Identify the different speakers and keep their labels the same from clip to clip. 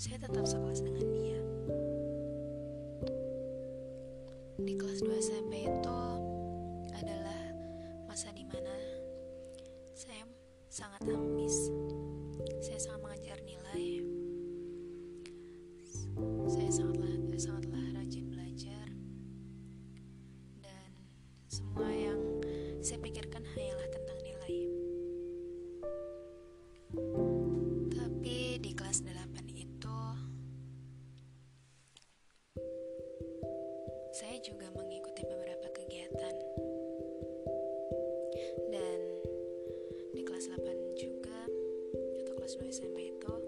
Speaker 1: saya tetap sekelas dengan dia. Di kelas 2 SMP itu adalah masa di mana saya sangat ambis. Saya sangat mengajar nilai. Saya sangatlah sangatlah rajin belajar dan semua go.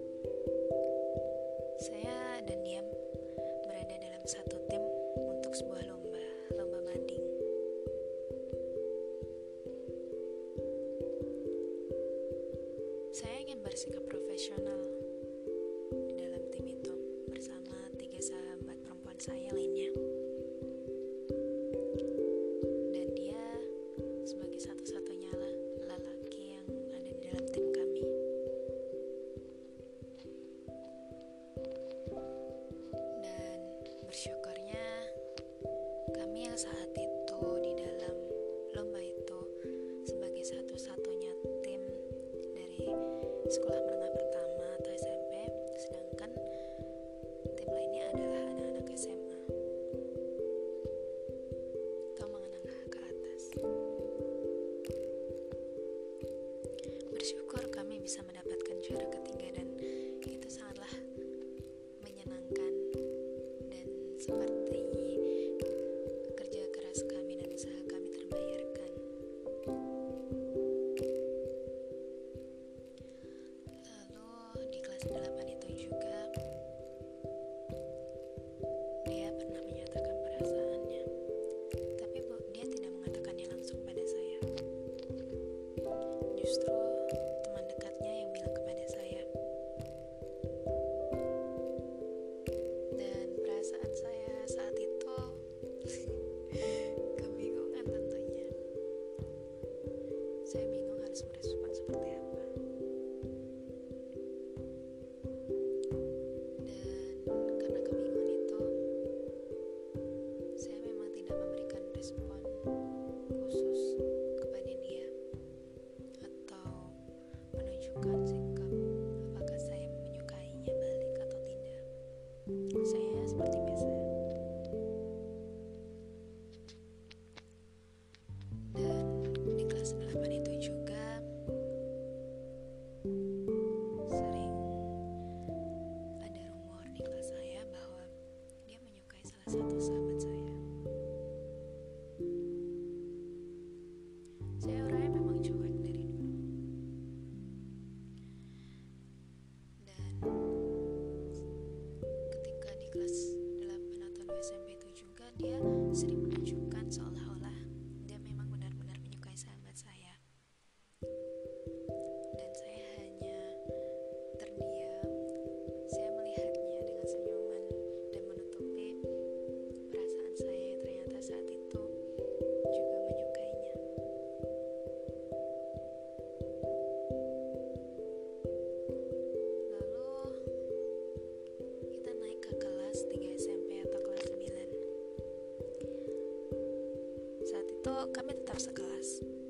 Speaker 1: kami tetap sekelas.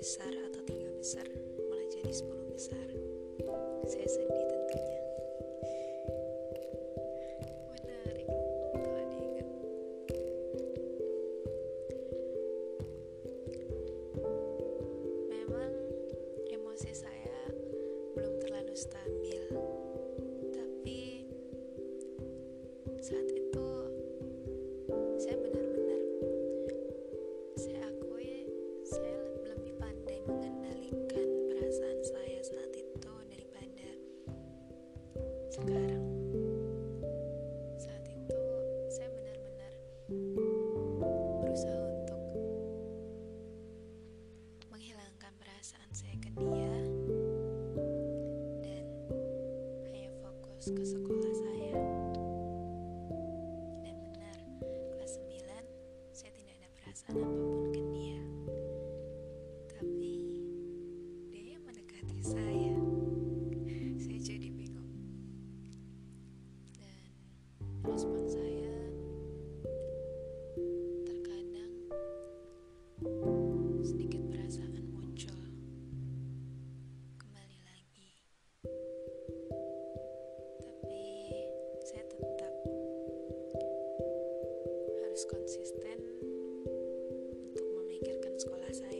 Speaker 1: besar atau tiga besar malah jadi 10 besar. Saya sedih. sekolah saya.